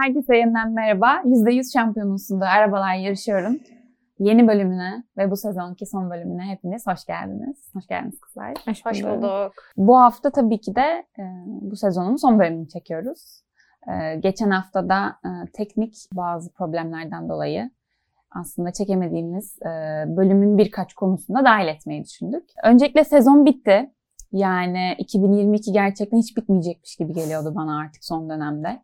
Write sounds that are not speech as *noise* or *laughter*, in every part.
Herkese yeniden merhaba. %100 şampiyonusunda arabalar yarışıyorum. Yeni bölümüne ve bu sezonki son bölümüne hepiniz hoş geldiniz. Hoş geldiniz kızlar. Hoş, hoş bulduk. Bu hafta tabii ki de e, bu sezonun son bölümünü çekiyoruz. E, geçen hafta da e, teknik bazı problemlerden dolayı aslında çekemediğimiz e, bölümün birkaç konusunda dahil etmeyi düşündük. Öncelikle sezon bitti. Yani 2022 gerçekten hiç bitmeyecekmiş gibi geliyordu bana artık son dönemde.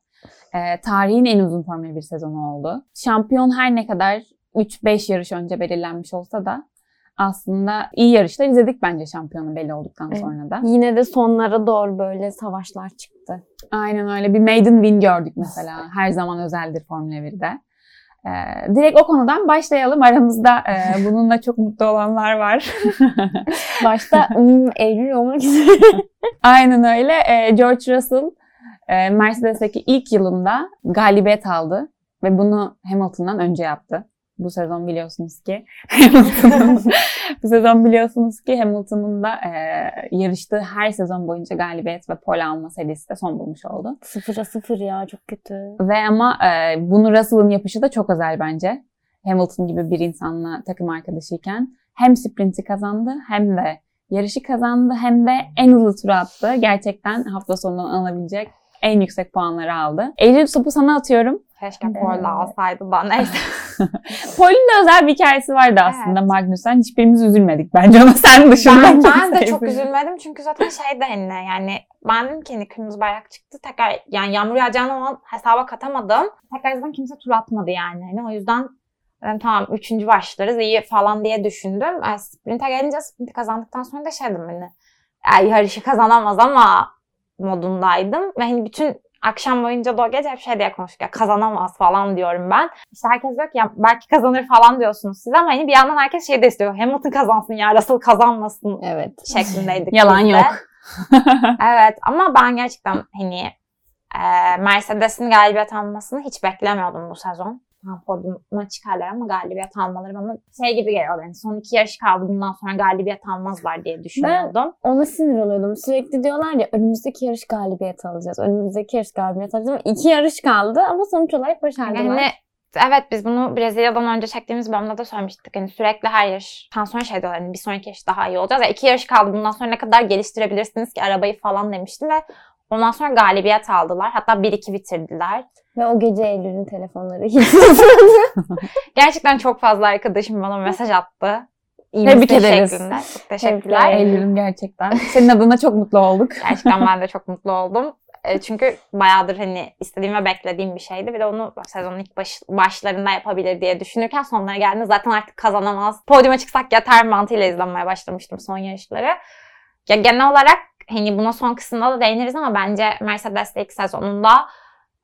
E, tarihin en uzun Formula 1 sezonu oldu. Şampiyon her ne kadar 3-5 yarış önce belirlenmiş olsa da aslında iyi yarışlar izledik bence şampiyonu belli olduktan sonra da. Yine de sonlara doğru böyle savaşlar çıktı. Aynen öyle. Bir maiden win gördük mesela. Her zaman özeldir Formula 1'de. Ee, direkt o konudan başlayalım. Aramızda e, *laughs* bununla çok mutlu olanlar var. Başta *laughs* hmm, Eylül olmak üzere. Aynen öyle. Ee, George Russell e, Mercedes'teki ilk yılında galibiyet aldı. Ve bunu Hamilton'dan önce yaptı. Bu sezon biliyorsunuz ki *laughs* Hamilton'ın *laughs* bu sezon biliyorsunuz ki Hamilton'ın da e, yarıştığı her sezon boyunca galibiyet ve pole alma serisi de son bulmuş oldu. Sıfıra sıfır ya çok kötü. Ve ama e, bunu Russell'ın yapışı da çok özel bence. Hamilton gibi bir insanla takım arkadaşıyken hem sprinti kazandı hem de yarışı kazandı hem de en hızlı tur attı. Gerçekten hafta sonundan alabilecek en yüksek puanları aldı. Eylül topu sana atıyorum. Keşke Paul alsaydı da neyse. *laughs* Paul'un da özel bir hikayesi vardı aslında evet. Magnussen. Hiçbirimiz üzülmedik bence ama *laughs* sen dışında. Ben, ben de çok üzülmedim çünkü zaten şey de hani yani ben dedim ki hani kırmızı bayrak çıktı tekrar yani yağmur yağacağını hesaba katamadım. Tekrar zaten kimse tur atmadı yani. Hani o yüzden dedim tamam üçüncü başlarız iyi falan diye düşündüm. Yani sprinte gelince sprinti kazandıktan sonra da şey dedim hani yani yarışı kazanamaz ama modundaydım. Ve hani bütün akşam boyunca da o gece hep şey diye konuştuk ya kazanamaz falan diyorum ben. İşte herkes diyor ki ya belki kazanır falan diyorsunuz siz ama hani bir yandan herkes şey de istiyor. Hamilton kazansın ya Russell kazanmasın evet. şeklindeydik. *laughs* Yalan yok. *laughs* evet ama ben gerçekten hani e, Mercedes'in galibiyet almasını hiç beklemiyordum bu sezon tam podyuma çıkarlar ama galibiyet almaları bana şey gibi geliyor. Yani son iki yarış kaldı bundan sonra galibiyet almazlar diye düşünüyordum. Ben ona sinir oluyordum. Sürekli diyorlar ya önümüzdeki yarış galibiyet alacağız. Önümüzdeki yarış galibiyet alacağız. İki yarış kaldı ama sonuç olarak başardılar. Yani Evet biz bunu Brezilya'dan önce çektiğimiz bölümde de söylemiştik. Hani sürekli her yarıştan sonra şey diyorlar hani bir sonraki yarış daha iyi olacağız. Yani iki yarış kaldı bundan sonra ne kadar geliştirebilirsiniz ki arabayı falan demiştim ve ondan sonra galibiyet aldılar. Hatta 1-2 bitirdiler. Ve o gece Eylül'ün telefonları hiç *laughs* Gerçekten çok fazla arkadaşım bana mesaj attı. İyi Tebrik ederiz. Şeklinde. Çok teşekkürler. Eylül'üm gerçekten. Senin adına çok mutlu olduk. Gerçekten ben de çok *laughs* mutlu oldum. E, çünkü bayağıdır hani istediğim ve beklediğim bir şeydi. Bir de onu sezonun ilk baş, başlarında yapabilir diye düşünürken sonlara geldiğinde zaten artık kazanamaz. Podyuma çıksak yeter mantığıyla izlemeye başlamıştım son yarışları. Ya genel olarak hani buna son kısımda da değiniriz ama bence Mercedes ilk sezonunda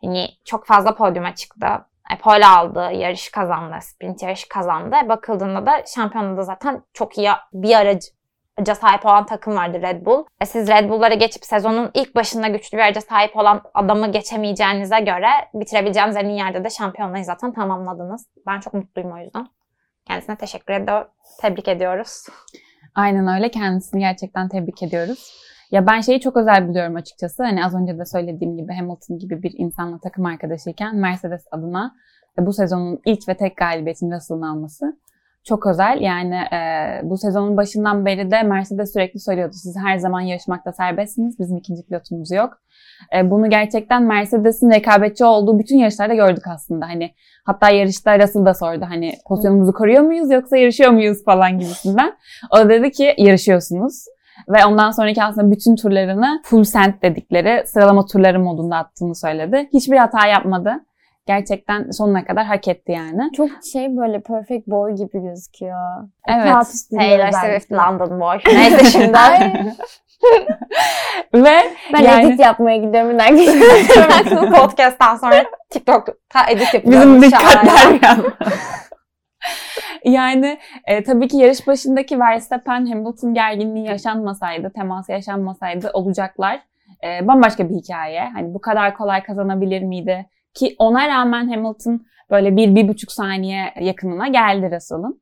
Hani çok fazla podyuma çıktı. E, pole aldı, yarış kazandı, sprint yarışı kazandı. Bakıldığında da şampiyonada zaten çok iyi bir araca sahip olan takım vardı Red Bull. E siz Red Bull'lara geçip sezonun ilk başında güçlü bir araca sahip olan adamı geçemeyeceğinize göre bitirebileceğiniz en iyi yerde de şampiyonayı zaten tamamladınız. Ben çok mutluyum o yüzden. Kendisine teşekkür ediyor, tebrik ediyoruz. Aynen öyle. Kendisini gerçekten tebrik ediyoruz. Ya ben şeyi çok özel biliyorum açıkçası. Hani az önce de söylediğim gibi Hamilton gibi bir insanla takım arkadaşıyken Mercedes adına bu sezonun ilk ve tek galibiyetini Russell'ın alması çok özel. Yani e, bu sezonun başından beri de Mercedes sürekli söylüyordu. Siz her zaman yarışmakta serbestsiniz. Bizim ikinci pilotumuz yok. E, bunu gerçekten Mercedes'in rekabetçi olduğu bütün yarışlarda gördük aslında. Hani hatta yarışta Russell da sordu hani pozisyonumuzu koruyor muyuz yoksa yarışıyor muyuz falan gibisinden. O dedi ki yarışıyorsunuz. Ve ondan sonraki aslında bütün turlarını full send dedikleri sıralama turları modunda attığını söyledi. Hiçbir hata yapmadı. Gerçekten sonuna kadar hak etti yani. Çok şey böyle perfect boy gibi gözüküyor. Evet. Taylor Swift London boy. *laughs* Neyse şimdi. Ve ben yani... edit yapmaya gidiyorum. Ben podcast'tan sonra TikTok'ta edit yapıyorum. Bizim dikkatler *laughs* yani. *laughs* Yani e, tabii ki yarış başındaki Verstappen Hamilton gerginliği yaşanmasaydı, teması yaşanmasaydı olacaklar. E, bambaşka bir hikaye. Hani bu kadar kolay kazanabilir miydi? Ki ona rağmen Hamilton böyle bir, bir buçuk saniye yakınına geldi Russell'ın.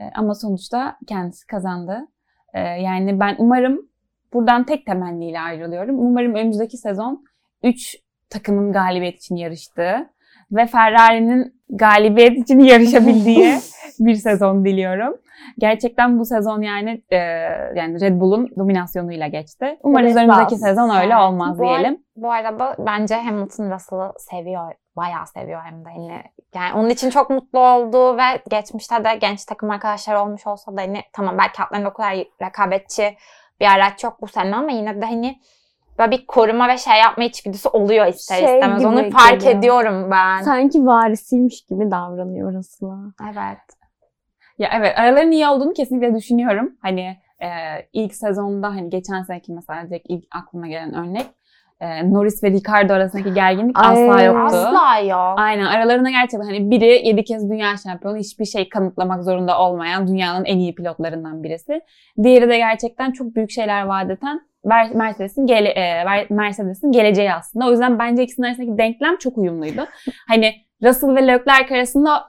E, ama sonuçta kendisi kazandı. E, yani ben umarım buradan tek temenniyle ayrılıyorum. Umarım önümüzdeki sezon 3 takımın galibiyet için yarıştığı ve Ferrari'nin galibiyet için *laughs* yarışabildiği *laughs* bir sezon diliyorum. Gerçekten bu sezon yani e, yani Red Bull'un dominasyonuyla geçti. Umarız Evet, önümüzdeki bazı- sezon öyle Evet. olmaz Bu ar- diyelim. Bu arada bence Hamilton Russell'ı seviyor. Bayağı seviyor hem de hani. Yani onun için çok mutlu oldu ve geçmişte de genç takım arkadaşları olmuş olsa da hani tamam belki atlarında o kadar rekabetçi bir araç yok bu sene ama yine de hani böyle bir koruma ve şey yapma içgüdüsü oluyor ister Şey istemez. Onu fark geliyor. ediyorum ben. Sanki varisiymiş gibi davranıyor Russell'a. Evet. Ya evet araların iyi olduğunu kesinlikle düşünüyorum. Hani e, ilk sezonda hani geçen seneki mesela direkt ilk aklıma gelen örnek e, Norris ve Ricardo arasındaki gerginlik Ay, asla yoktu. Asla yok. Aynen aralarında gerçekten hani biri 7 kez dünya şampiyonu hiçbir şey kanıtlamak zorunda olmayan dünyanın en iyi pilotlarından birisi. Diğeri de gerçekten çok büyük şeyler vaat eden Mercedes'in gele, e, Mer- Mercedes'in geleceği aslında. O yüzden bence ikisinin arasındaki denklem çok uyumluydu. *laughs* Hani Russell ve Leclerc arasında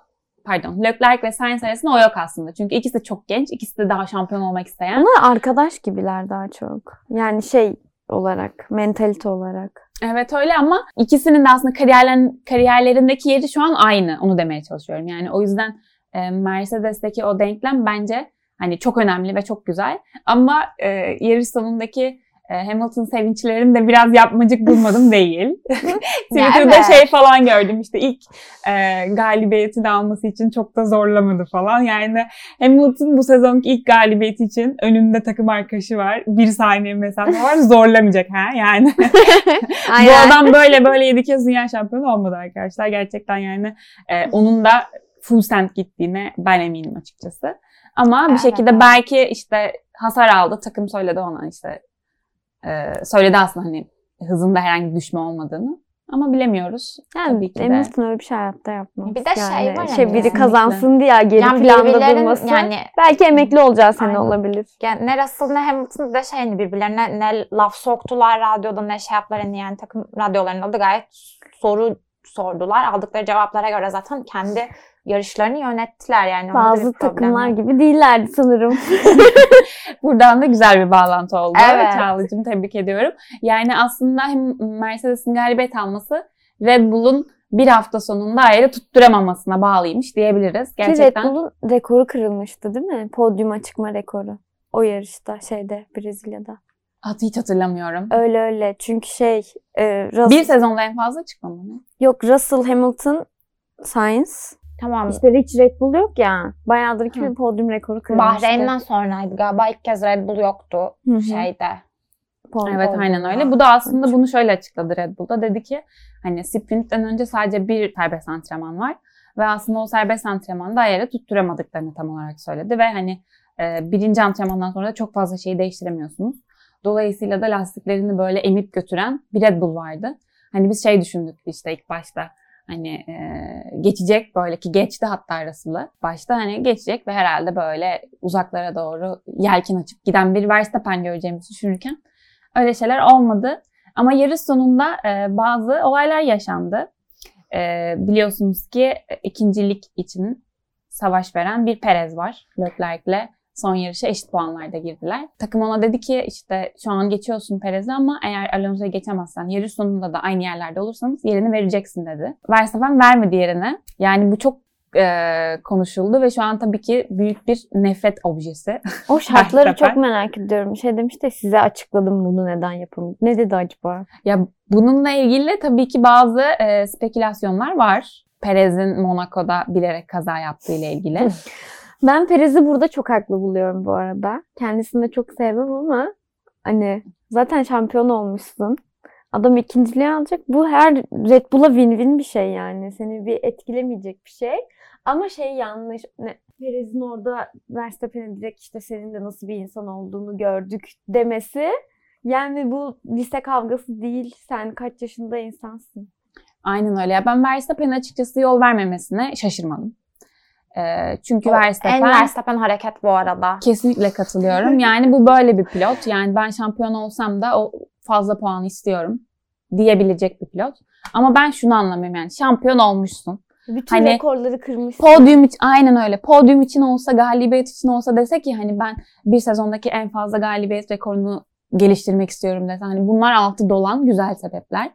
pardon Leclerc ve Sainz arasında o yok aslında. Çünkü ikisi de çok genç, ikisi de daha şampiyon olmak isteyen. Onlar arkadaş gibiler daha çok. Yani şey olarak, mentalite olarak. Evet öyle ama ikisinin de aslında kariyerlerin, kariyerlerindeki yeri şu an aynı. Onu demeye çalışıyorum. Yani o yüzden e, Mercedes'teki o denklem bence hani çok önemli ve çok güzel. Ama e, yarış sonundaki Hamilton sevinçlerini de biraz yapmacık bulmadım *laughs* değil. *laughs* Twitter'da şey falan gördüm işte ilk e, galibiyetini alması için çok da zorlamadı falan. Yani Hamilton bu sezonki ilk galibiyeti için önünde takım arkadaşı var. Bir saniye mesafe var. Zorlamayacak ha yani. *laughs* Bu adam böyle böyle yedi kez dünya şampiyonu olmadı arkadaşlar. Gerçekten yani e, onun da full send gittiğine ben eminim açıkçası. Ama bir şekilde belki işte hasar aldı. Takım söyledi ona işte. E, söyledi aslında hani hızında herhangi bir düşme olmadığını. Ama bilemiyoruz. Yani Tabii ki de. Hamilton öyle bir şey hayatta yapmaz. Bir de şey yani, var Şey hani biri kazansın diye geri Yani planda durması. yani Belki emekli olacağı sene Aynen. olabilir. Yani ne Russell ne Hamilton da şey hani birbirlerine ne laf soktular radyoda ne şey yaptılar hani yani takım radyolarında da gayet soru sordular. Aldıkları cevaplara göre zaten kendi yarışlarını yönettiler yani. Bazı takımlar gibi değillerdi sanırım. *laughs* Buradan da güzel bir bağlantı oldu. Evet. Çağla'cığım tebrik ediyorum. Yani aslında hem Mercedes'in galibiyet alması Red Bull'un bir hafta sonunda ayrı tutturamamasına bağlıymış diyebiliriz. Ki Red Gerçekten Bull'un rekoru kırılmıştı değil mi? Podyuma çıkma rekoru. O yarışta şeyde Brezilya'da. Hat- hiç hatırlamıyorum. Öyle öyle. Çünkü şey e, Russell, Bir sezonda en fazla çıkmadı mı? yok Russell Hamilton Sainz. Tamam. İşte hiç Red Bull yok ya. Bayağıdır ki bir podyum rekoru kırılmıştı. Bahreyn'den sonraydı galiba ilk kez Red Bull yoktu Hı hı. şeyde. Pol- Evet podyumda. aynen öyle. Bu da aslında bunu şöyle açıkladı Red Bull'da. Dedi ki hani sprintten önce sadece bir serbest antrenman var. Ve aslında o serbest antrenmanda ayarı tutturamadıklarını tam olarak söyledi. Ve hani e, birinci antrenmandan sonra da çok fazla şeyi değiştiremiyorsunuz. Dolayısıyla da lastiklerini böyle emip götüren bir Red Bull vardı. Hani biz şey düşündük işte ilk başta hani e, geçecek böyle ki geçti hatta Russell'ı. Başta hani geçecek ve herhalde böyle uzaklara doğru yelken açıp giden bir Verstappen göreceğimizi düşünürken öyle şeyler olmadı. Ama yarış sonunda e, bazı olaylar yaşandı. E, biliyorsunuz ki ikincilik için savaş veren bir Perez var. Leclerc'le son yarışa eşit puanlarda girdiler. Takım ona dedi ki işte şu an geçiyorsun Perez'i ama eğer Alonso'yu geçemezsen yarış sonunda da aynı yerlerde olursanız yerini vereceksin dedi. Verstappen vermedi yerine. Yani bu çok e, konuşuldu ve şu an tabii ki büyük bir nefret objesi. O *laughs* şartları çok merak ediyorum. Şey demiş de size açıkladım bunu neden yapalım. Ne dedi acaba? Ya bununla ilgili tabii ki bazı e, spekülasyonlar var. Perez'in Monaco'da bilerek kaza yaptığı ile ilgili. *laughs* Ben Perez'i burada çok haklı buluyorum bu arada. Kendisini de çok sevmem ama hani zaten şampiyon olmuşsun. Adam ikinciliği alacak. Bu her Red Bull'a win-win bir şey yani. Seni bir etkilemeyecek bir şey. Ama şey yanlış. Ne, Perez'in orada Verstappen'e direkt işte senin de nasıl bir insan olduğunu gördük demesi. Yani bu lise kavgası değil. Sen kaç yaşında insansın. Aynen öyle. Ya ben Verstappen'in açıkçası yol vermemesine şaşırmadım. E, çünkü O Verstappen... En Verstappen hareket bu arada. Kesinlikle katılıyorum. *laughs* Yani bu böyle bir pilot. Yani ben şampiyon olsam da o fazla puan istiyorum diyebilecek bir pilot. Ama ben şunu anlamıyorum yani şampiyon olmuşsun. Bütün Hani rekorları kırmışsın. Podyum için aynen öyle. Podyum için olsa, galibiyet için olsa dese ki hani ben bir sezondaki en fazla galibiyet rekorunu geliştirmek istiyorum dese. Hani bunlar altı dolan güzel sebepler.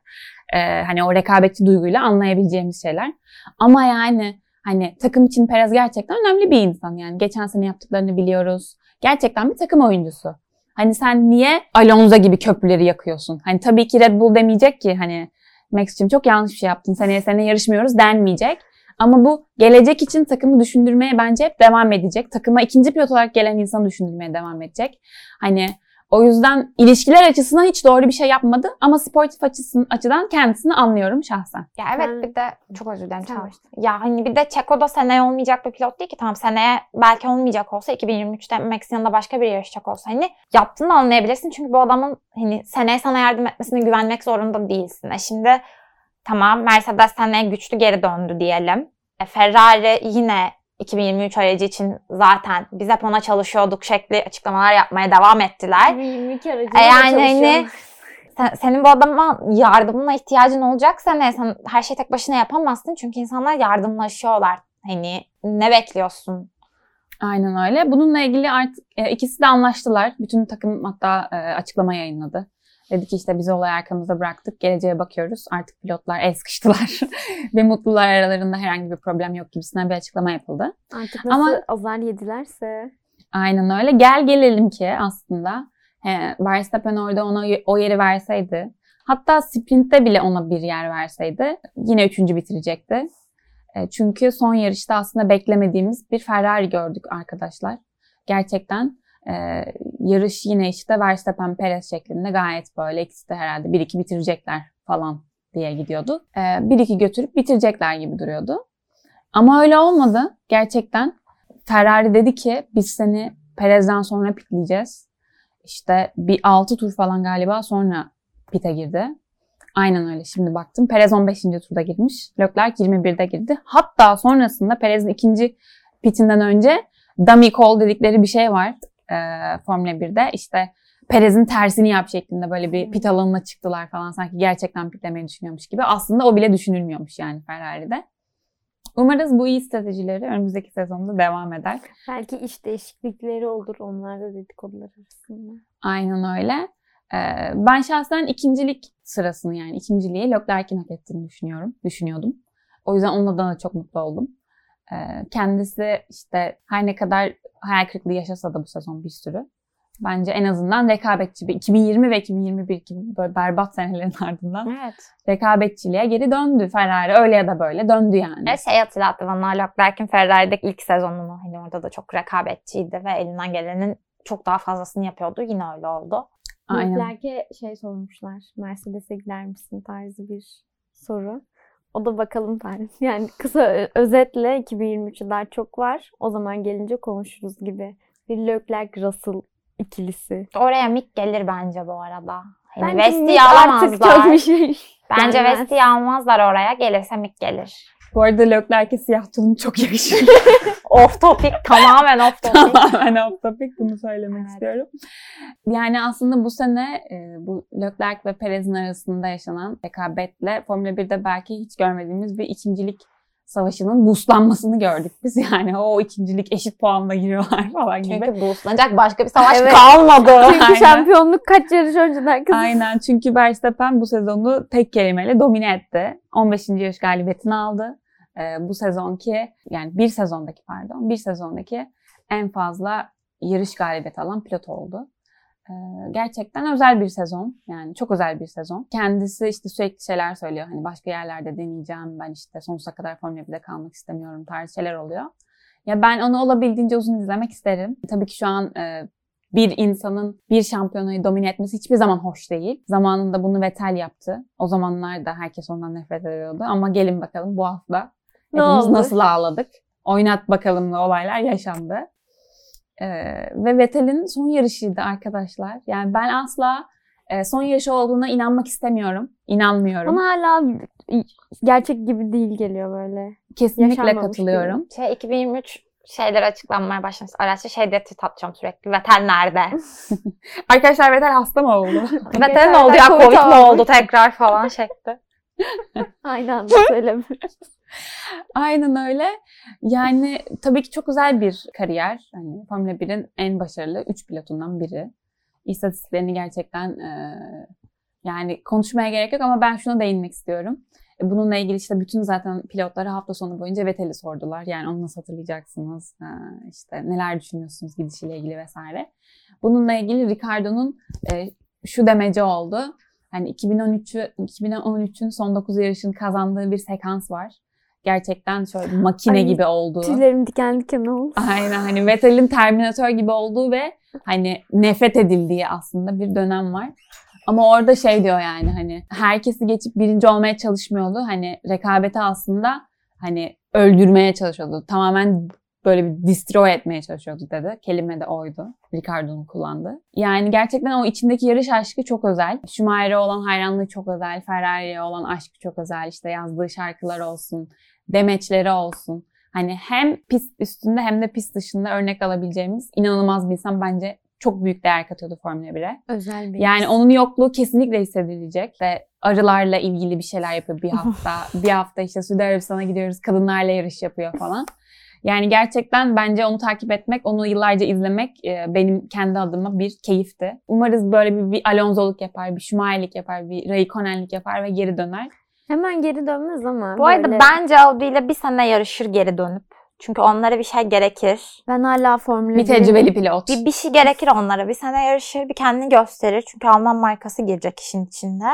e, hani o rekabetçi duyguyla anlayabileceğimiz şeyler. Ama yani hani takım için Perez gerçekten önemli bir insan yani. Geçen sene yaptıklarını biliyoruz. Gerçekten bir takım oyuncusu. Hani sen niye Alonso gibi köprüleri yakıyorsun? Hani tabii ki Red Bull demeyecek ki hani Max'cim çok yanlış bir şey yaptın. Seneye sene yarışmıyoruz denmeyecek. Ama bu gelecek için takımı düşündürmeye bence hep devam edecek. Takıma ikinci pilot olarak gelen insanı düşündürmeye devam edecek. Hani o yüzden ilişkiler açısından hiç doğru bir şey yapmadı ama sportif açısından, açıdan kendisini anlıyorum şahsen. Ya evet Ben- bir de çok özür dilerim. Tamam. Ya hani bir de Çeko da seneye olmayacak bir pilot değil ki. Tamam seneye belki olmayacak olsa 2023'te Max'in yanında başka biri yarışacak olsa hani yaptığını anlayabilirsin. Çünkü bu adamın hani seneye sana yardım etmesine güvenmek zorunda değilsin. E şimdi tamam Mercedes seneye güçlü geri döndü diyelim. E Ferrari yine 2023 aracı için zaten biz hep ona çalışıyorduk şekli açıklamalar yapmaya devam ettiler. 22 aracı E yani hani sen- senin bu adama yardımına ihtiyacın olacak seneye sen her şeyi tek başına yapamazsın çünkü insanlar yardımlaşıyorlar. Hani ne bekliyorsun? Aynen öyle. Bununla ilgili artık e, ikisi de anlaştılar. Bütün takım hatta e, açıklama yayınladı. Dedi ki işte biz olayı arkamızda bıraktık. Geleceğe bakıyoruz. Artık pilotlar el sıkıştılar. *laughs* Ve mutlular aralarında herhangi bir problem yok gibisinden bir açıklama yapıldı. Artık nasıl Ama- azar yedilerse. Aynen öyle. Gel gelelim ki aslında he, Verstappen orada ona o yeri verseydi hatta sprintte bile ona bir yer verseydi yine üçüncü bitirecekti. E, çünkü son yarışta aslında beklemediğimiz bir Ferrari gördük arkadaşlar. Gerçekten e, yarış yine işte Verstappen Perez şeklinde gayet böyle ikisi de herhalde 1-2 bitirecekler falan diye gidiyordu. E, 1-2 götürüp bitirecekler gibi duruyordu. Ama öyle olmadı. Gerçekten Ferrari dedi ki biz seni Perez'den sonra pitleyeceğiz. İşte bir 6 tur falan galiba sonra pite girdi. Aynen öyle şimdi baktım. Perez 15. turda girmiş. Leclerc 21'de girdi. Hatta sonrasında Perez'in ikinci pitinden önce dummy call dedikleri bir şey var e, Formula 1'de. İşte Perez'in tersini yap şeklinde böyle bir pit alanına çıktılar falan. Sanki gerçekten pitlemeyi düşünüyormuş gibi. Aslında o bile düşünülmüyormuş yani Ferrari'de. Umarız bu iyi stratejileri önümüzdeki sezonda devam eder. Belki iş değişiklikleri olur onlarda dedikodular arasında. Aynen öyle. Ee, ben şahsen ikincilik sırasını yani ikinciliği Leclerc'in hak ettiğini düşünüyorum, düşünüyordum. O yüzden onun adına da çok mutlu oldum. Ee, kendisi işte her ne kadar hayal kırıklığı yaşasa da bu sezon bir sürü. Bence en azından rekabetçi bir 2020 ve 2021 gibi böyle berbat senelerin *laughs* ardından Evet. rekabetçiliğe geri döndü Ferrari. Öyle ya da böyle döndü yani. Ve şey hatırlattı bana Leclerc'in Ferrari'deki ilk sezonunu. Hani orada da çok rekabetçiydi ve elinden gelenin çok daha fazlasını yapıyordu. Yine öyle oldu. Aynen. Leclerc'e şey sormuşlar. Mercedes'e gider misin tarzı bir soru. O da bakalım tarzı. *laughs* Yani kısa özetle 2023'ü daha çok var. O zaman gelince konuşuruz gibi. Bir Leclerc Russell ikilisi. Oraya Mick gelir bence bu arada. Hani Bence Vesti'yi Mick artık çok alamazlar. bir şey. Bence gelmez. Vesti'yi almazlar oraya. Gelirse Mick gelir. Bu arada Leclerc'e siyah tulum çok yakışır. *laughs* off topic. tamamen off topic. Tamamen off topic bunu söylemek Evet. istiyorum. Yani aslında bu sene e, bu Leclerc ve Perez'in arasında yaşanan rekabetle Formula 1'de belki hiç görmediğimiz bir ikincilik savaşının buslanmasını gördük biz. *laughs* Yani o ikincilik eşit puanla giriyorlar falan gibi. Çünkü boostlanacak başka bir savaş Evet. kalmadı. *laughs* Çünkü Aynen. şampiyonluk kaç yarış önceden kızı. Aynen çünkü Verstappen bu sezonu tek kelimeyle domine etti. 15. yarış galibiyetini aldı. Ee, bu sezonki yani bir sezondaki pardon bir sezondaki en fazla yarış galibiyeti alan pilot oldu. Ee, gerçekten özel bir sezon. Yani çok özel bir sezon. Kendisi işte sürekli şeyler söylüyor. Hani başka yerlerde deneyeceğim. Ben işte sonsuza kadar Formula 1'de kalmak istemiyorum tarzı şeyler oluyor. Ya ben onu olabildiğince uzun izlemek isterim. Tabii ki şu an e, bir insanın bir şampiyonayı domine etmesi hiçbir zaman hoş değil. Zamanında bunu Vettel yaptı. O zamanlar da herkes ondan nefret ediyordu. Ama gelin bakalım bu hafta Ne hepimiz oldu? nasıl ağladık. Oynat bakalımlı olaylar yaşandı. Ee, ve Vettel'in son yarışıydı arkadaşlar. Yani ben asla e, son yarışı olduğuna inanmak istemiyorum. İnanmıyorum. Bana hala gerçek gibi değil geliyor böyle. Kesinlikle yaşanmamış katılıyorum. Şey 2023 şeyler açıklanmaya başlamış. Araçta şey diye tweet atacağım sürekli. Vettel nerede? *laughs* Arkadaşlar Vettel hasta mı oldu? *laughs* Vettel ne oldu ya? Covid mi oldu tekrar falan şekli. *laughs* Aynı anda söylemiyoruz. Aynen öyle. Yani tabii ki çok güzel bir kariyer. Hani Formula 1'in en başarılı 3 pilotundan biri. İstatistiklerini gerçekten e, Yani konuşmaya gerek yok ama ben şuna değinmek istiyorum. E, Bununla ilgili işte bütün zaten pilotlara hafta sonu boyunca Vettel'i sordular. Yani onu nasıl hatırlayacaksınız? Ha, işte neler düşünüyorsunuz gidişiyle ilgili vesaire. Bununla ilgili Ricardo'nun e, şu demeci oldu. Hani 2013'ü 2013'ün son 9 yarışını kazandığı bir sekans var. Gerçekten şöyle makine Ay, gibi olduğu. Tüylerim diken diken oldu. Aynen hani Vettel'in Terminator gibi olduğu ve hani nefret edildiği aslında bir dönem var. Ama orada şey diyor yani hani herkesi geçip birinci olmaya çalışmıyordu. Hani rekabeti aslında hani öldürmeye çalışıyordu. Tamamen böyle bir destroy etmeye çalışıyordu dedi. Kelime de oydu. Ricardo'nun kullandığı. Yani gerçekten o içindeki yarış aşkı çok özel. Schumacher'e olan hayranlığı çok özel. Ferrari'ye olan aşkı çok özel. İşte yazdığı şarkılar olsun. Demeçleri olsun. Hani hem pist üstünde hem de pist dışında örnek alabileceğimiz inanılmaz bir insan bence çok büyük değer katıyordu Formula 1'e. Özel bir Yani onun yokluğu kesinlikle hissedilecek. Ve arılarla ilgili bir şeyler yapıyor bir *laughs* hafta. bir hafta işte Suudi Arabistan'a gidiyoruz kadınlarla yarış yapıyor falan. Yani gerçekten bence onu takip etmek, onu yıllarca izlemek e, benim kendi adıma bir keyifti. Umarız böyle bir, bir Alonso'luk yapar, bir Schumacher'lik yapar, bir Raikkonen'lik yapar ve geri döner. Hemen geri dönmez ama. Bu arada böyle- bence Audi ile bir sene yarışır geri dönüp. Çünkü onlara bir şey gerekir. ben hala Formula Bir 1'in tecrübeli pilot. Bir, bir şey gerekir onlara. Bir sene yarışır, bir kendini gösterir. Çünkü Alman markası girecek işin içinde.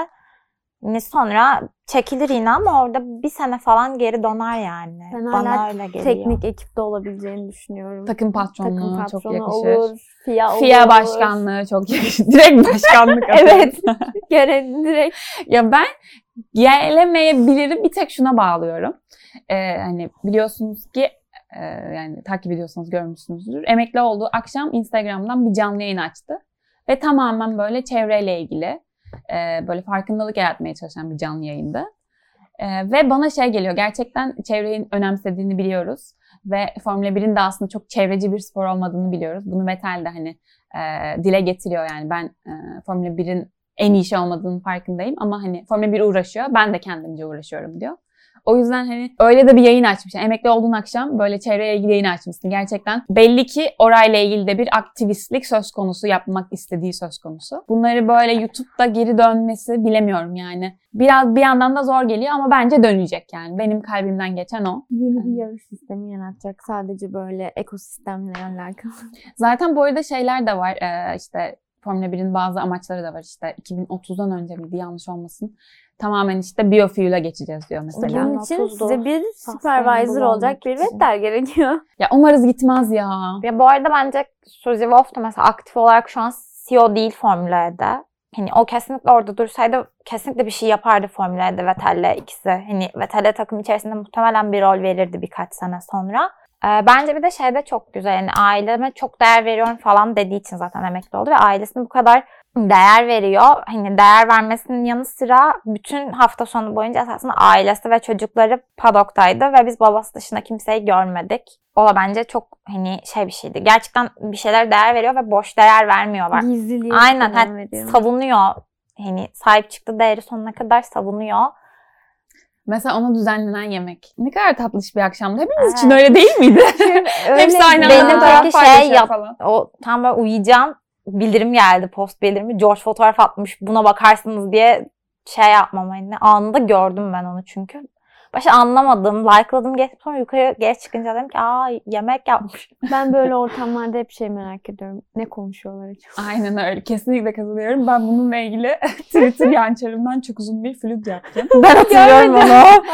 Yine sonra çekilir yine ama orada bir sene falan geri döner yani. Ben Bana hala öyle geliyor. teknik ekipte olabileceğini düşünüyorum. Takım patronu Takım çok patronu yakışır. olur. FIA olur. FIA başkanlığı çok yakışır. *laughs* Direkt başkanlık. *laughs* Evet. Gene direkt. *laughs* Ya ben gelemeyebilirim bir tek şuna bağlıyorum. Ee, hani biliyorsunuz ki e, yani takip ediyorsanız görmüşsünüzdür. Emekli olduğu akşam Instagram'dan bir canlı yayın açtı. Ve tamamen böyle çevreyle ilgili e, böyle farkındalık yaratmaya çalışan bir canlı yayındı. E, ve bana şey geliyor gerçekten çevreyi önemsediğini biliyoruz. Ve Formula 1'in de aslında çok çevreci bir spor olmadığını biliyoruz. Bunu Vettel de hani e, dile getiriyor yani ben e, Formula 1'in en iyi şey olmadığının farkındayım ama hani Formula 1 uğraşıyor. Ben de kendimce uğraşıyorum diyor. O yüzden hani öyle de bir yayın açmış. Yani emekli olduğun akşam böyle çevreye ilgili yayın açmışsın. Gerçekten belli ki orayla ilgili de bir aktivistlik söz konusu yapmak istediği söz konusu. Bunları böyle YouTube'da geri dönmesi bilemiyorum yani. Biraz bir yandan da zor geliyor ama bence dönecek yani. Benim kalbimden geçen o. Yeni bir yarış sistemi yaratacak. Sadece böyle ekosistemle alakalı. Zaten bu arada şeyler de var. Ee, işte Formula 1'in bazı amaçları da var. İşte 2030'dan önce miydi yanlış olmasın. Tamamen işte biofuel'a geçeceğiz diyor mesela. Bunun için 30'du. size bir supervisor olacak bir. Vettel gerekiyor. *laughs* Ya umarız gitmez ya. Ya bu arada bence Suzy Wolf da mesela aktif olarak şu an CEO değil Formula E'de. Hani o kesinlikle orada dursaydı kesinlikle bir şey yapardı Formula E'de Vettel'le ikisi. Hani Vettel'e takım içerisinde muhtemelen bir rol verirdi birkaç sene sonra. Ee, bence bir de şey de çok güzel. Yani aileme çok değer veriyorum falan dediği için zaten emekli oldu ve ailesine bu kadar değer veriyor. Hani değer vermesinin yanı sıra bütün hafta sonu boyunca esasında ailesi ve çocukları padoktaydı ve biz babası dışında kimseyi görmedik. O da bence çok hani şey bir şeydi. Gerçekten bir şeyler değer veriyor ve boş değer vermiyor. Bak. Gizliliğe Aynen. hani savunuyor. Hani sahip çıktı değeri sonuna kadar savunuyor. Mesela ona düzenlenen yemek. Ne kadar tatlış bir akşamdı. Hepimiz Evet. için öyle değil miydi? Hepsi aynı anda Benim peki şey yap- falan. O tam böyle uyuyacağım. Bildirim geldi post bildirimi. George fotoğraf atmış buna bakarsınız diye şey yapmam. Hani anında gördüm ben onu çünkü. Başta anlamadım. Like'ladım geçtim sonra yukarı geç çıkınca dedim ki aa yemek yapmış. *laughs* Ben böyle ortamlarda hep şey merak ediyorum. Ne konuşuyorlar acaba? Aynen öyle. Kesinlikle katılıyorum. Ben bununla ilgili *laughs* Twitter yançarımdan çok uzun bir flüt yaptım. *laughs* Ben hatırlıyorum onu.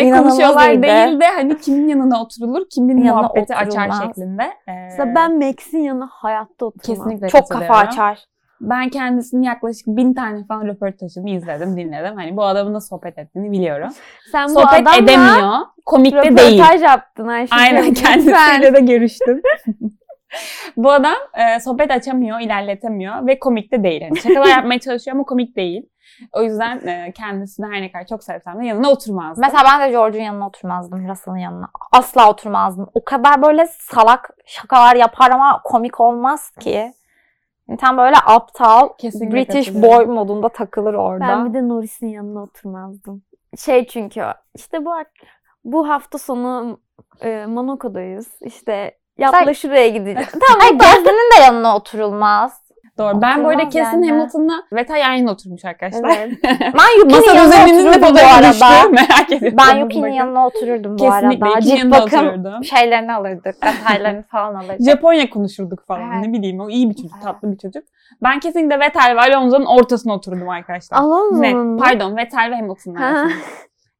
İnanılmaz konuşuyorlar iyiydi. değil de hani kimin yanına oturulur, kimin Yanına muhabbeti açar oturulmaz. şeklinde. Ee, Mesela ben Max'in yanına hayatta oturmam. kesinlikle Çok kafa açar. Ben kendisinin yaklaşık bin tane falan röportajını izledim, dinledim. Hani bu adamın nasıl sohbet ettiğini biliyorum. Sen bu sohbet adamla edemiyor. Komik de değil. röportaj yaptın Ayşe. Aynen kendisiyle de görüştüm. *laughs* Bu adam e, sohbet açamıyor, ilerletemiyor ve komik de değil. Yani şakalar yapmaya çalışıyor ama komik değil. O yüzden e, kendisini her ne kadar çok sevsem de yanına oturmazdım. Mesela ben de George'un yanına oturmazdım. Russell'ın yanına. Asla oturmazdım. O kadar böyle salak şakalar yapar ama komik olmaz ki. Yani tam böyle aptal Kesinlikle British boy modunda takılır orada. Ben bir de Norris'in yanına oturmazdım. Şey çünkü işte bu bu hafta sonu e, Monaco'dayız. İşte yapla Sen- şuraya gideceğim. *laughs* Ay Gasly'nin de yanına oturulmaz. Doğru. Ben bu arada kesin yani. Hamilton'la Vettel yan yana oturmuş arkadaşlar. Evet. *laughs* Ben Yuki'nin Masa yanına düzeninin de otururdum bu fotoğrafı düştü. arada. *laughs* Merak ediyorum. Ben. Yuki'nin yanına otururdum bu Kesinlikle arada. Yuki'nin Cilt bakım otururdum. şeylerini alırdık. Detaylarını falan alırdık. Japonya konuşurduk falan. Evet. Ne bileyim o iyi bir çocuk, Evet. tatlı bir çocuk. Ben kesinlikle Vettel ve Alonso'nun ortasına oturdum arkadaşlar. Alonso'nun mu? Pardon Vettel ve Hamilton'ın Ha. arasında.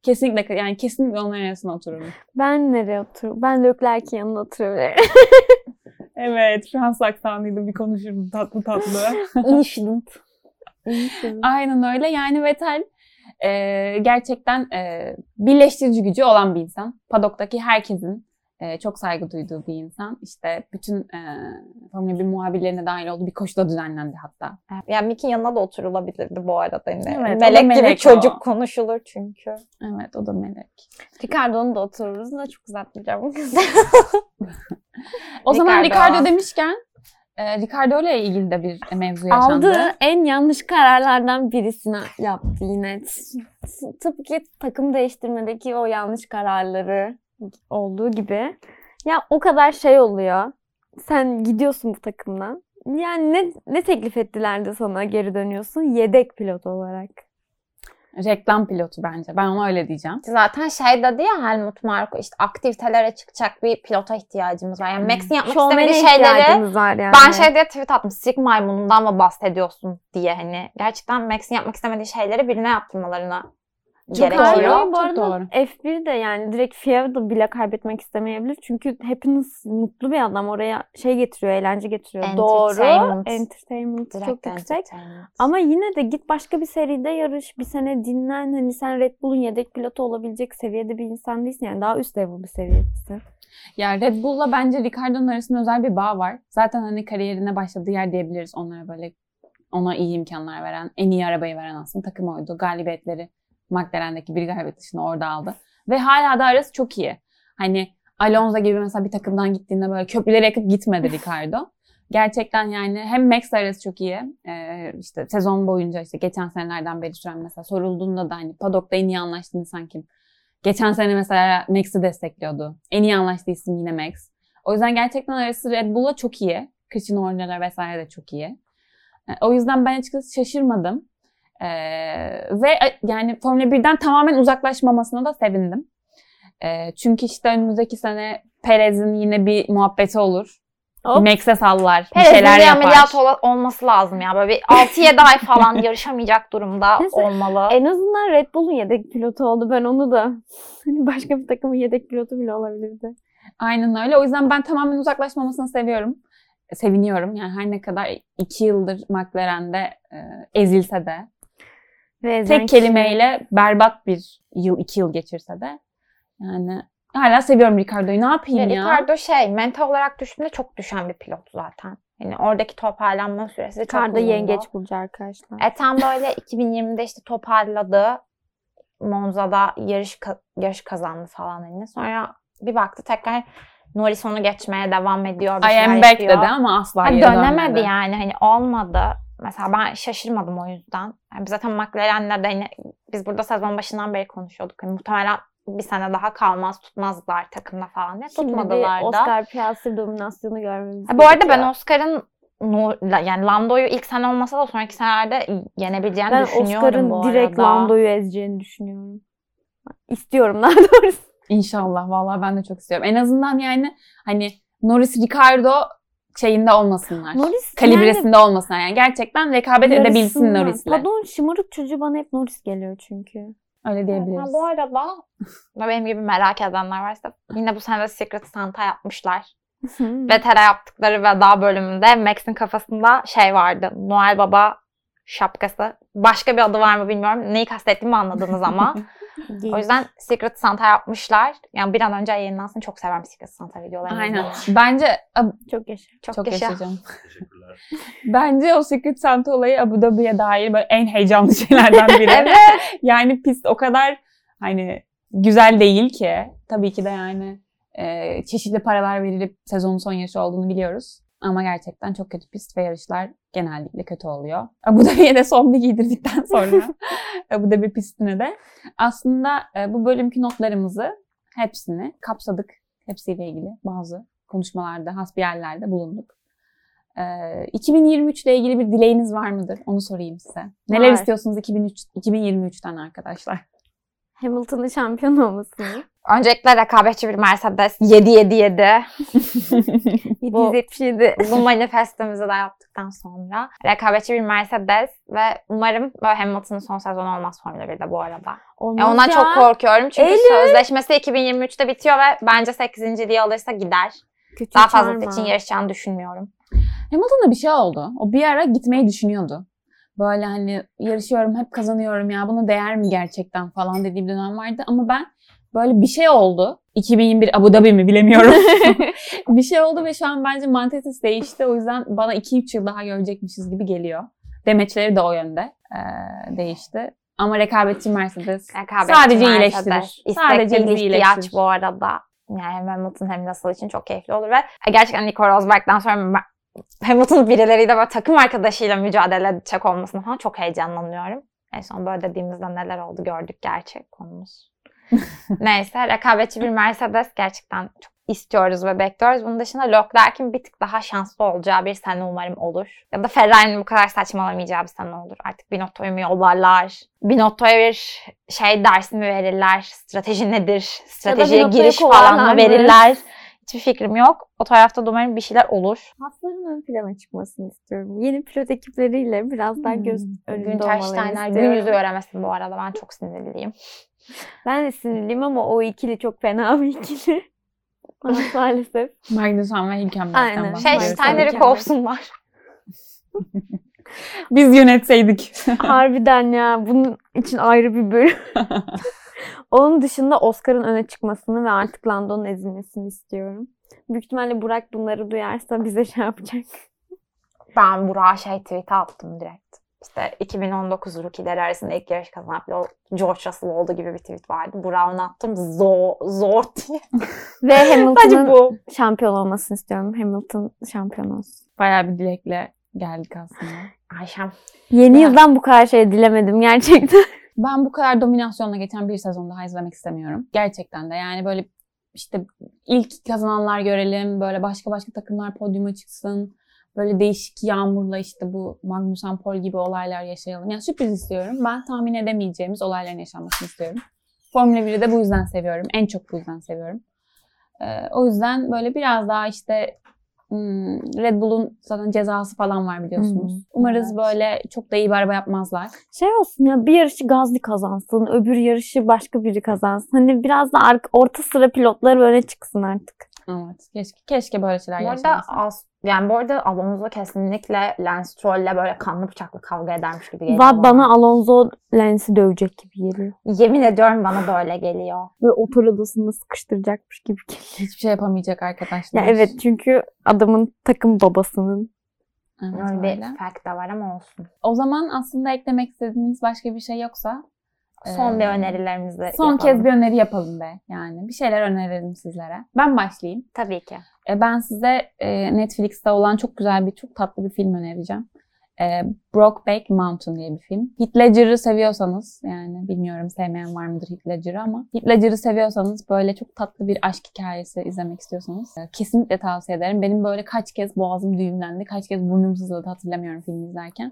kesinlikle yani kesinlikle onların arasına otururdum. Ben nereye otururum? Ben Leclerc'in yanına oturabilirim. *laughs* Evet Fransız aksanıyla bir konuşurdum tatlı tatlı. *laughs* Infinite. Aynen öyle yani Vettel e, gerçekten e, birleştirici gücü olan bir insan. Paddock'taki herkesin e, çok saygı duyduğu bir insan. İşte bütün e, Formula 1 muhabirlerine dahil olduğu bir koşuda düzenlendi hatta. Yani Mickey'in yanına da oturulabilirdi bu arada. Hani Evet, o da melek gibi melek çocuk o. konuşulur çünkü. Evet o da melek. Ricardo'nu da otururuz da çok uzatmayacağım bu kızı. *laughs* O zaman Ricardo. Ricardo demişken e, Ricardo ile ilgili de bir mevzu yaşandı. Aldığı en yanlış kararlardan birisini yaptı yine. Tıpkı takım değiştirmedeki o yanlış kararları olduğu gibi. Ya o kadar şey oluyor. Sen gidiyorsun bu takımdan. Yani ne, ne teklif ettiler de sana geri dönüyorsun? Yedek pilot olarak. Reklam pilotu bence. Ben ona öyle diyeceğim. Zaten şey dedi ya Helmut Marko işte aktivitelere çıkacak bir pilota ihtiyacımız var. Yani Max'in yapmak Şovmene istemediği şeyleri ihtiyacımız var yani. ben şey diye tweet attım. Sirk maymunundan mı bahsediyorsun diye hani. Gerçekten Max'in yapmak istemediği şeyleri birine yaptırmalarına Çok gerekiyor. doğru. Bu arada doğru. F1 de yani direkt FIA da bile kaybetmek istemeyebilir. Çünkü hepiniz mutlu bir adam oraya şey getiriyor, eğlence getiriyor. Doğru. Entertainment. Entertainment Direkt çok yüksek. entertainment. Ama yine de git başka bir seride yarış, bir sene dinlen. Hani sen Red Bull'un yedek pilotu olabilecek seviyede bir insan değilsin. Yani daha üst level bir seviyedesin. Ya Red Bull'la bence Ricardo'nun arasında özel bir bağ var. Zaten hani kariyerine başladığı yer diyebiliriz onlara böyle ona iyi imkanlar veren, en iyi arabayı veren aslında takım oydu. Galibiyetleri McLaren'deki bir galibiyet dışında orada aldı. Ve hala da arası çok iyi. Hani Alonso gibi mesela bir takımdan gittiğinde böyle köprüleri yakıp gitmedi Ricardo. Gerçekten yani hem Max arası çok iyi. Ee, işte sezon boyunca işte geçen senelerden beri süren mesela sorulduğunda da hani paddock'ta en iyi anlaştığı insan kim? Geçen sene mesela Max'i destekliyordu. En iyi anlaştığı isim yine Max. O yüzden gerçekten arası Red Bull'la çok iyi. Kışın oyuncular vesaire de çok iyi. E, O yüzden ben açıkçası şaşırmadım. Ee, ve e, yani Formula 1'den tamamen uzaklaşmamasına da sevindim. Ee, çünkü işte önümüzdeki sene Perez'in yine bir muhabbeti olur. Hop. Max'e sallar, bir Perez'in şeyler bir yapar. ameliyat ola- olması lazım ya. Böyle bir 6-7 ay falan *laughs* yarışamayacak durumda Neyse, olmalı. En azından Red Bull'un yedek pilotu oldu. Ben onu da *laughs* hani başka bir takımın yedek pilotu bile olabilirdi. Aynen öyle. O yüzden ben tamamen uzaklaşmamasını seviyorum. Seviniyorum. Yani her ne kadar iki yıldır McLaren'de e, ezilse de Ve tek kişi- kelimeyle berbat bir yıl, iki yıl geçirse de yani hala seviyorum Ricardo'yu. Ne yapayım Ve ya? Ricardo şey mental olarak düştüğünde çok düşen bir pilot zaten. Yani oradaki toparlanma süresi çok Ricardo uzundu. yengeç bulucu arkadaşlar. E tam böyle *laughs* 2020'de işte toparladı. Monza'da yarış yarış kazandı falan hani. Sonra bir baktı tekrar Norris onu geçmeye devam ediyor. Bir I am back yapıyor. dedi ama asla Ha, dönemedi dönmedi. yani hani olmadı. Mesela ben şaşırmadım o yüzden. Yani zaten McLaren'le de hani biz burada sezon başından beri konuşuyorduk. Hani muhtemelen bir sene daha kalmaz tutmazlar takımda falan diye. Şimdi Tutmadılar da. Oscar Piastri dominasyonu görmemiz Ha, bu arada ben. Oscar'ın yani Lando'yu ilk sene olmasa da sonraki senelerde yenebileceğini Ben düşünüyorum bu Oscar'ın direkt. Lando'yu ezeceğini düşünüyorum. İstiyorum daha *laughs* doğrusu. İnşallah. Vallahi ben de çok istiyorum. En azından yani hani Norris Ricardo şeyinde olmasınlar. Norris Kalibresinde olmasınlar. Yani gerçekten rekabet yani edebilsin. Norris'le. Pardon şımarık çocuğu bana hep Norris geliyor çünkü. Öyle Ha, diyebiliriz. bu arada ve *laughs* benim gibi merak edenler varsa yine bu sene de Secret Santa yapmışlar. *laughs* Vetera yaptıkları veda bölümünde Max'in kafasında şey vardı. Noel Baba şapkası. Başka bir adı var mı bilmiyorum. Neyi kastettiğimi anladınız ama. *laughs* o yüzden Secret Santa yapmışlar. Yani bir an önce yayınlansın. Çok severim Secret Santa videolarını. Aynen. Bence çok yaşa. Çok, çok yaşa. yaşayacağım. Teşekkürler. *laughs* Bence o Secret Santa olayı Abu Dhabi'ye dair böyle en heyecanlı şeylerden biri. *laughs* Evet. Yani pist o kadar hani güzel değil ki. Tabii ki de yani e, çeşitli paralar verilip sezonun son yarışı olduğunu biliyoruz. Ama gerçekten çok kötü pist ve yarışlar genellikle kötü oluyor. Abu Dhabi'ye de son bir giydirdikten *laughs* sonra Abu Dhabi pistine de aslında e, bu bölümki notlarımızı hepsini kapsadık. Hepsiyle ilgili bazı konuşmalarda, hasbiyerlerde bulunduk. Ee, 2023 ile ilgili bir dileğiniz var mıdır? Onu sorayım size. Neler Var. istiyorsunuz 2003, 2023'ten arkadaşlar? Hamilton'ın şampiyon olmasını. Öncelikle rekabetçi bir Mercedes 777. 777. *laughs* Bu manifestimizi de yaptıktan sonra rekabetçi bir Mercedes ve umarım böyle Hamilton'ın son sezonu olmaz Formula 1'de bu arada. Olmaz Ya ondan ya. çok korkuyorum çünkü Eylül. sözleşmesi 2023'te bitiyor ve bence 8.liği alırsa gider. Kötü Daha fazlası için yarışacağını düşünmüyorum. Hamilton'da bir şey oldu. O bir ara gitmeyi düşünüyordu. Böyle hani yarışıyorum hep kazanıyorum ya buna değer mi gerçekten falan dediği bir dönem vardı. Ama ben böyle bir şey oldu. 2021 Abu Dhabi mi bilemiyorum. *laughs* *laughs* bir şey oldu ve şu an bence mantesis değişti. O yüzden bana 2-3 yıl daha görecekmişiz gibi geliyor. Demeçleri de o yönde ee, değişti. Ama rekabetçi Mercedes Rekabetçi sadece Mercedes. iyileştirir. İstek Sadece bizi ihtiyaç iyileştirir. bu arada. Yani hem Hamilton hem Russell için çok keyifli olur ve gerçekten Nico Rosberg'den sonra Hamilton birileriyle böyle takım arkadaşıyla mücadele edecek olmasına falan çok heyecanlanıyorum. En son böyle dediğimizde neler oldu gördük gerçek konumuz. *laughs* Neyse rekabetçi bir Mercedes gerçekten çok istiyoruz ve bekliyoruz. Bunun dışında Leclerc'in bir tık daha şanslı olacağı bir sene umarım olur. Ya da Ferrari'nin bu kadar saçmalamayacağı bir sene olur. Artık Binotto'yu mu yollarlar? Binotto'ya bir şey dersi mi verirler? Strateji nedir? Stratejiye giriş falan mı verirler? Hiçbir fikrim yok. O tarafta da umarım bir şeyler olur. Hasların ön plana çıkmasını istiyorum. Yeni pilot ekipleriyle biraz daha göz Hmm. önünde Günter olmalarını Steiner gün istiyorum. yüzü göremesin bu arada. Ben çok sinirliyim. Ben de sinirliyim ama o ikili çok fena bir ikili. *laughs* Ama maalesef. Magnussen ve Hülkenberg'den Aynen. Şey bahsediyoruz. Steiner'i mükemmel. kovsunlar. *laughs* Biz yönetseydik. *laughs* Harbiden ya. Bunun için ayrı bir bölüm. Onun dışında Oscar'ın öne çıkmasını ve artık Lando'nun ezilmesini istiyorum. Büyük ihtimalle Burak bunları duyarsa bize şey yapacak. Ben Burak'a şey tweet attım direkt. İşte 2019 rookie'leri arasında ilk yarış kazanan pilot George Russell oldu gibi bir tweet vardı. Onu attım. Zor, zor diye. *laughs* Ve Hamilton'ın bu. şampiyon olmasını istiyorum. Hamilton şampiyon olsun. Bayağı bir dilekle geldik aslında. Ayşem. Yeni Ya. yıldan bu kadar şey dilemedim gerçekten. *laughs* Ben bu kadar dominasyonla geçen bir sezon daha izlemek istemiyorum. Gerçekten de yani böyle işte ilk kazananlar görelim. Böyle başka başka takımlar podyuma çıksın. Böyle değişik yağmurla işte bu Magnussen Paul gibi olaylar yaşayalım. Yani sürpriz istiyorum. Ben tahmin edemeyeceğimiz olayların yaşanmasını istiyorum. Formula 1'i de bu yüzden seviyorum. En çok bu yüzden seviyorum. Ee, o yüzden böyle biraz daha işte hmm, Red Bull'un zaten cezası falan var biliyorsunuz. Hmm, Umarız evet. böyle çok da iyi bir araba yapmazlar. Şey olsun ya bir yarışı Gazli kazansın, öbür yarışı başka biri kazansın. Hani biraz da orta sıra pilotları öne çıksın artık. Evet. Keşke, keşke böyle şeyler Bu arada az, yani bu arada Alonso kesinlikle Lance Stroll'le böyle kanlı bıçaklı kavga edermiş gibi geliyor. Va bana Alonso Lens'i dövecek gibi geliyor. Yemin ediyorum bana da öyle geliyor. Ve otel odasında sıkıştıracakmış gibi geliyor. Hiçbir şey yapamayacak arkadaşlar. Ya evet çünkü adamın takım babasının. Evet, Öyle bir fact da var ama olsun. O zaman aslında eklemek istediğiniz başka bir şey yoksa Son Ee, bir önerilerimizi son yapalım. kez bir öneri yapalım be. Yani bir şeyler önerelim sizlere. Ben başlayayım. Tabii ki. E, ben size e, Netflix'te olan çok güzel bir, çok tatlı bir film önereceğim. E, Brokeback Mountain diye bir film. Heath Ledger'ı seviyorsanız, yani bilmiyorum sevmeyen var mıdır Heath Ledger'ı ama Heath Ledger'ı seviyorsanız böyle çok tatlı bir aşk hikayesi izlemek istiyorsanız e, kesinlikle tavsiye ederim. Benim böyle kaç kez boğazım düğümlendi, kaç kez burnum sızladı hatırlamıyorum filmi izlerken.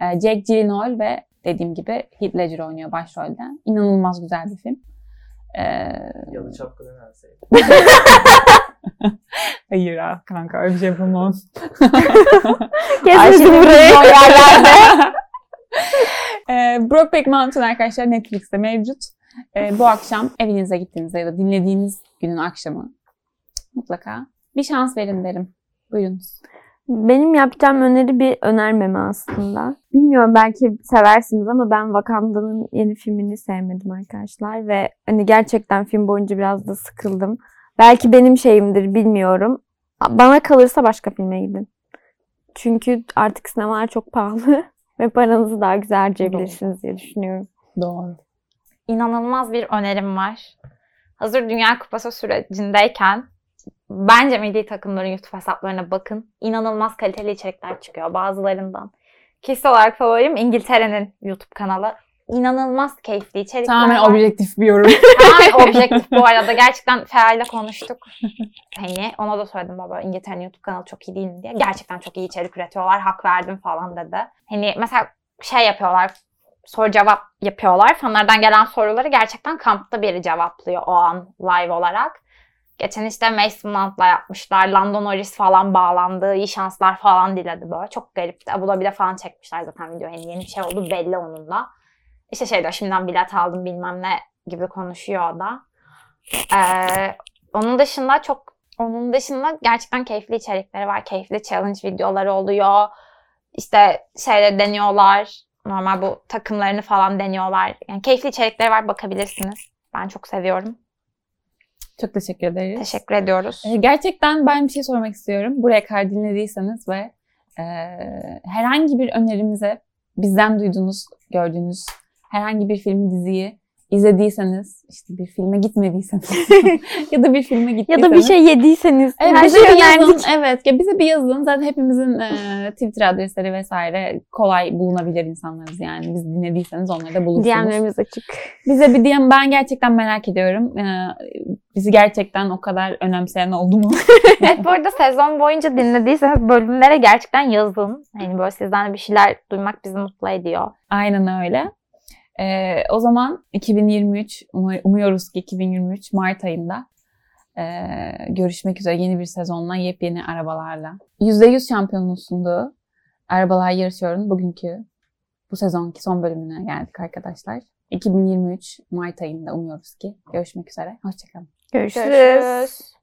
E, Jake Gyllenhaal ve dediğim gibi Heath Ledger oynuyor başrolde. İnanılmaz güzel bir film. E, Yalı çapkını verseydi. *laughs* Hayır ha kanka öyle bir şey yapamam. *laughs* Kesin buraya. e, *laughs* Brokeback Mountain arkadaşlar Netflix'te mevcut. E, bu akşam evinize gittiğinizde ya da dinlediğiniz günün akşamı mutlaka bir şans verin derim. Buyurunuz. Benim yapacağım öneri bir önermeme aslında. Bilmiyorum belki seversiniz ama ben Wakanda'nın yeni filmini sevmedim arkadaşlar ve hani gerçekten film boyunca biraz da sıkıldım. Belki benim şeyimdir bilmiyorum. Bana kalırsa başka filme gidin. Çünkü artık sinemalar çok pahalı *laughs* ve paranızı daha güzel harcayabilirsiniz diye düşünüyorum. Doğru. İnanılmaz bir önerim var. Hazır Dünya Kupası sürecindeyken bence milli takımların YouTube hesaplarına bakın. İnanılmaz kaliteli içerikler çıkıyor bazılarından. Kişisel olarak favorim İngiltere'nin YouTube kanalı. inanılmaz keyifli içerikler Tamamen var. objektif bir yorum. *laughs* Tamamen objektif bu arada. Gerçekten Feha ile konuştuk. *laughs* Hani ona da söyledim baba İngiltere'nin YouTube kanalı çok iyi değil mi diye. Gerçekten çok iyi içerik üretiyorlar. Hak verdim falan dedi. Hani mesela şey yapıyorlar. Soru cevap yapıyorlar. Fanlardan gelen soruları gerçekten kampta biri cevaplıyor o an live olarak. Geçen işte Mason Mount'la yapmışlar. London Norris falan bağlandı. iyi şanslar falan diledi böyle. Çok garipti. Abu Dhabi'de falan çekmişler zaten video. Yani yeni bir şey oldu belli onun da. İşte şey diyor şimdiden bilet aldım bilmem ne gibi konuşuyor o da. Ee, onun dışında çok onun dışında gerçekten keyifli içerikleri var. Keyifli challenge videoları oluyor. İşte şeyleri deniyorlar. Normal bu takımlarını falan deniyorlar. Yani keyifli içerikleri var bakabilirsiniz. Ben çok seviyorum. Çok teşekkür ederiz. Teşekkür ediyoruz. Ee, Gerçekten ben bir şey sormak istiyorum. Buraya kadar dinlediyseniz ve e, herhangi bir önerimize bizden duyduğunuz, gördüğünüz herhangi bir film, diziyi izlediyseniz, işte bir filme gitmediyseniz *laughs* ya da bir filme Ya gittiyseniz. da bir şey yediyseniz. Evet, her şeyi önerdik. Evet, ya bize bir yazın. Zaten hepimizin e, Twitter adresleri vesaire kolay bulunabilir insanlarız yani. Biz dinlediyseniz onları da bulursunuz. DM'lerimiz açık. Bize bir DM ben gerçekten merak ediyorum. Ee, bizi gerçekten o kadar önemseyen oldu mu? *laughs* evet bu arada sezon boyunca dinlediyseniz bölümlere gerçekten yazın. Yani böyle sizden de bir şeyler duymak bizi mutlu ediyor. Aynen öyle. Ee, o zaman 2023, umu- umuyoruz ki 2023 Mart ayında ee, görüşmek üzere yeni bir sezonla yepyeni arabalarla. %100 şampiyonun sunduğu Arabalar Yarışıyor'un bugünkü bu sezonki son bölümüne geldik arkadaşlar. 2023 Mart ayında umuyoruz ki görüşmek üzere. Hoşçakalın. Görüşürüz. Görüşürüz.